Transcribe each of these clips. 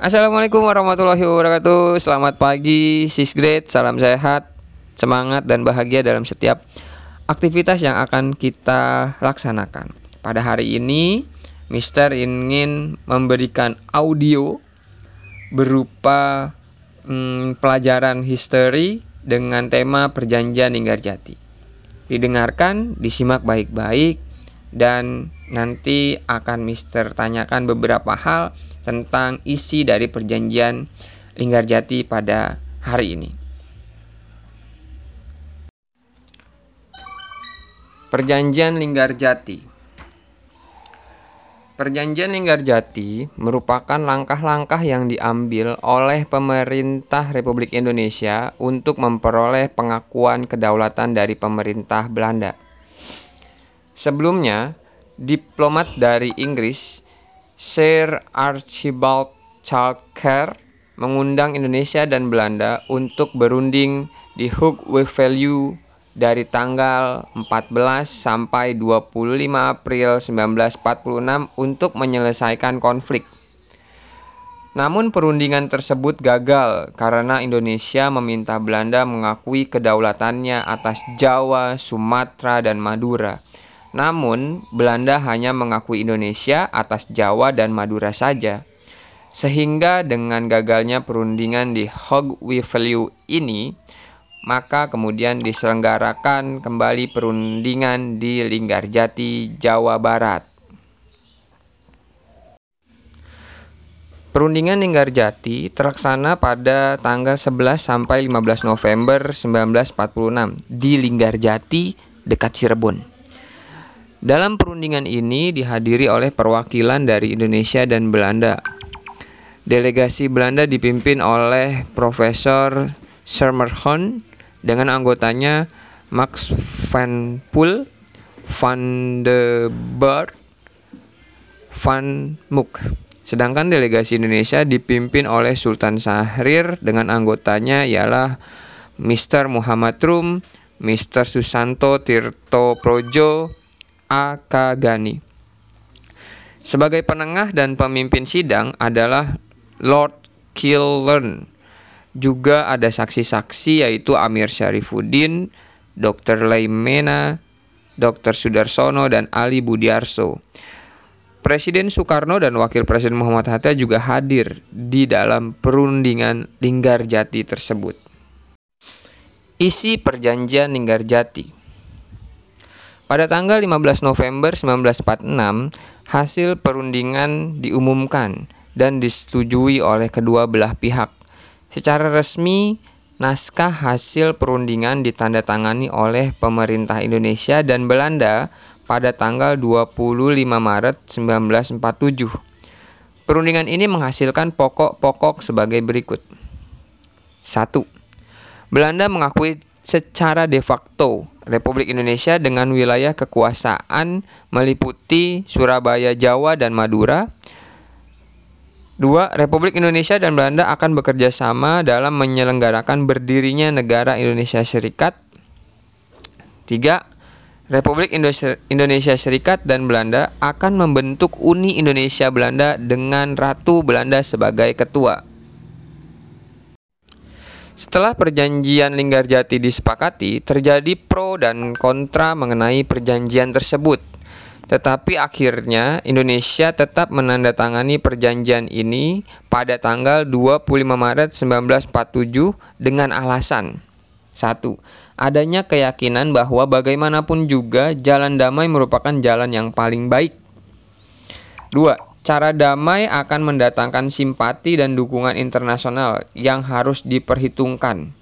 Assalamualaikum warahmatullahi wabarakatuh. Selamat pagi, sis grade. Salam sehat, semangat dan bahagia dalam setiap aktivitas yang akan kita laksanakan. Pada hari ini, Mister ingin memberikan audio berupa hmm, pelajaran history dengan tema perjanjian Linggarjati. Didengarkan, disimak baik-baik, dan nanti akan Mister tanyakan beberapa hal tentang isi dari perjanjian Linggarjati pada hari ini. Perjanjian Linggarjati Perjanjian Linggarjati merupakan langkah-langkah yang diambil oleh pemerintah Republik Indonesia untuk memperoleh pengakuan kedaulatan dari pemerintah Belanda. Sebelumnya, diplomat dari Inggris Sir Archibald Chalker mengundang Indonesia dan Belanda untuk berunding di Hook with Value dari tanggal 14 sampai 25 April 1946 untuk menyelesaikan konflik. Namun perundingan tersebut gagal karena Indonesia meminta Belanda mengakui kedaulatannya atas Jawa, Sumatera, dan Madura namun, Belanda hanya mengakui Indonesia atas Jawa dan Madura saja. Sehingga dengan gagalnya perundingan di Value ini, maka kemudian diselenggarakan kembali perundingan di Linggarjati, Jawa Barat. Perundingan Linggarjati terlaksana pada tanggal 11 sampai 15 November 1946 di Linggarjati dekat Cirebon. Dalam perundingan ini dihadiri oleh perwakilan dari Indonesia dan Belanda. Delegasi Belanda dipimpin oleh Profesor Schermerhorn dengan anggotanya Max van Poel, Van de Boer, Van Mook. Sedangkan delegasi Indonesia dipimpin oleh Sultan Syahrir dengan anggotanya ialah Mr. Muhammad Rum, Mr. Susanto Tirto Projo, Akagani. Sebagai penengah dan pemimpin sidang adalah Lord Killern. Juga ada saksi-saksi yaitu Amir Syarifuddin, Dr. Laimena, Dr. Sudarsono, dan Ali Budiarso. Presiden Soekarno dan Wakil Presiden Muhammad Hatta juga hadir di dalam perundingan Linggarjati tersebut. Isi perjanjian Linggarjati pada tanggal 15 November 1946, hasil perundingan diumumkan dan disetujui oleh kedua belah pihak. Secara resmi, naskah hasil perundingan ditandatangani oleh pemerintah Indonesia dan Belanda pada tanggal 25 Maret 1947. Perundingan ini menghasilkan pokok-pokok sebagai berikut. 1. Belanda mengakui secara de facto Republik Indonesia dengan wilayah kekuasaan meliputi Surabaya, Jawa, dan Madura. Dua, Republik Indonesia dan Belanda akan bekerja sama dalam menyelenggarakan berdirinya negara Indonesia Serikat. Tiga, Republik Indonesia Serikat dan Belanda akan membentuk Uni Indonesia Belanda dengan Ratu Belanda sebagai ketua. Setelah perjanjian Linggarjati disepakati, terjadi pro dan kontra mengenai perjanjian tersebut. Tetapi akhirnya Indonesia tetap menandatangani perjanjian ini pada tanggal 25 Maret 1947 dengan alasan 1. Adanya keyakinan bahwa bagaimanapun juga jalan damai merupakan jalan yang paling baik. 2 Cara damai akan mendatangkan simpati dan dukungan internasional yang harus diperhitungkan.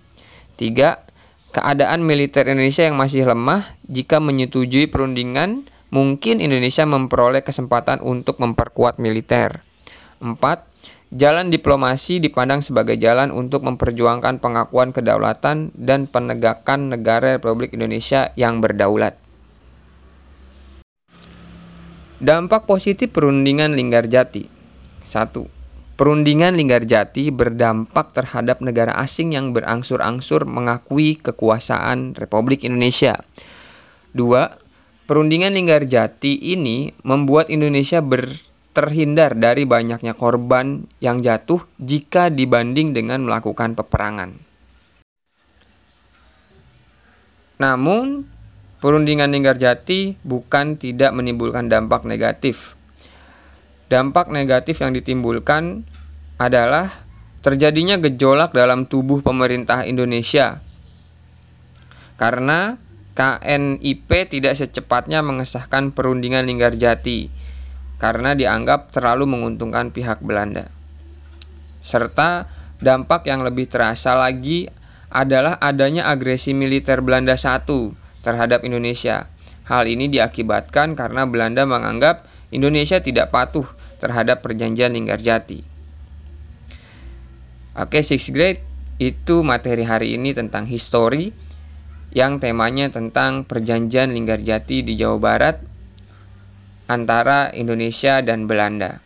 3. Keadaan militer Indonesia yang masih lemah, jika menyetujui perundingan, mungkin Indonesia memperoleh kesempatan untuk memperkuat militer. 4. Jalan diplomasi dipandang sebagai jalan untuk memperjuangkan pengakuan kedaulatan dan penegakan negara Republik Indonesia yang berdaulat. Dampak positif perundingan Linggarjati 1. Perundingan Linggarjati berdampak terhadap negara asing yang berangsur-angsur mengakui kekuasaan Republik Indonesia. 2. Perundingan Linggarjati ini membuat Indonesia ber terhindar dari banyaknya korban yang jatuh jika dibanding dengan melakukan peperangan. Namun, perundingan Linggarjati bukan tidak menimbulkan dampak negatif. Dampak negatif yang ditimbulkan adalah terjadinya gejolak dalam tubuh pemerintah Indonesia. Karena KNIP tidak secepatnya mengesahkan perundingan Linggarjati karena dianggap terlalu menguntungkan pihak Belanda. Serta dampak yang lebih terasa lagi adalah adanya agresi militer Belanda satu terhadap Indonesia. Hal ini diakibatkan karena Belanda menganggap Indonesia tidak patuh terhadap perjanjian Linggarjati. Oke, sixth grade itu materi hari ini tentang histori yang temanya tentang perjanjian Linggarjati di Jawa Barat antara Indonesia dan Belanda.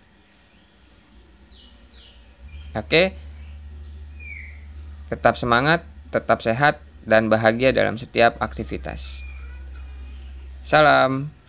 Oke. Tetap semangat tetap sehat dan bahagia dalam setiap aktivitas. Salam.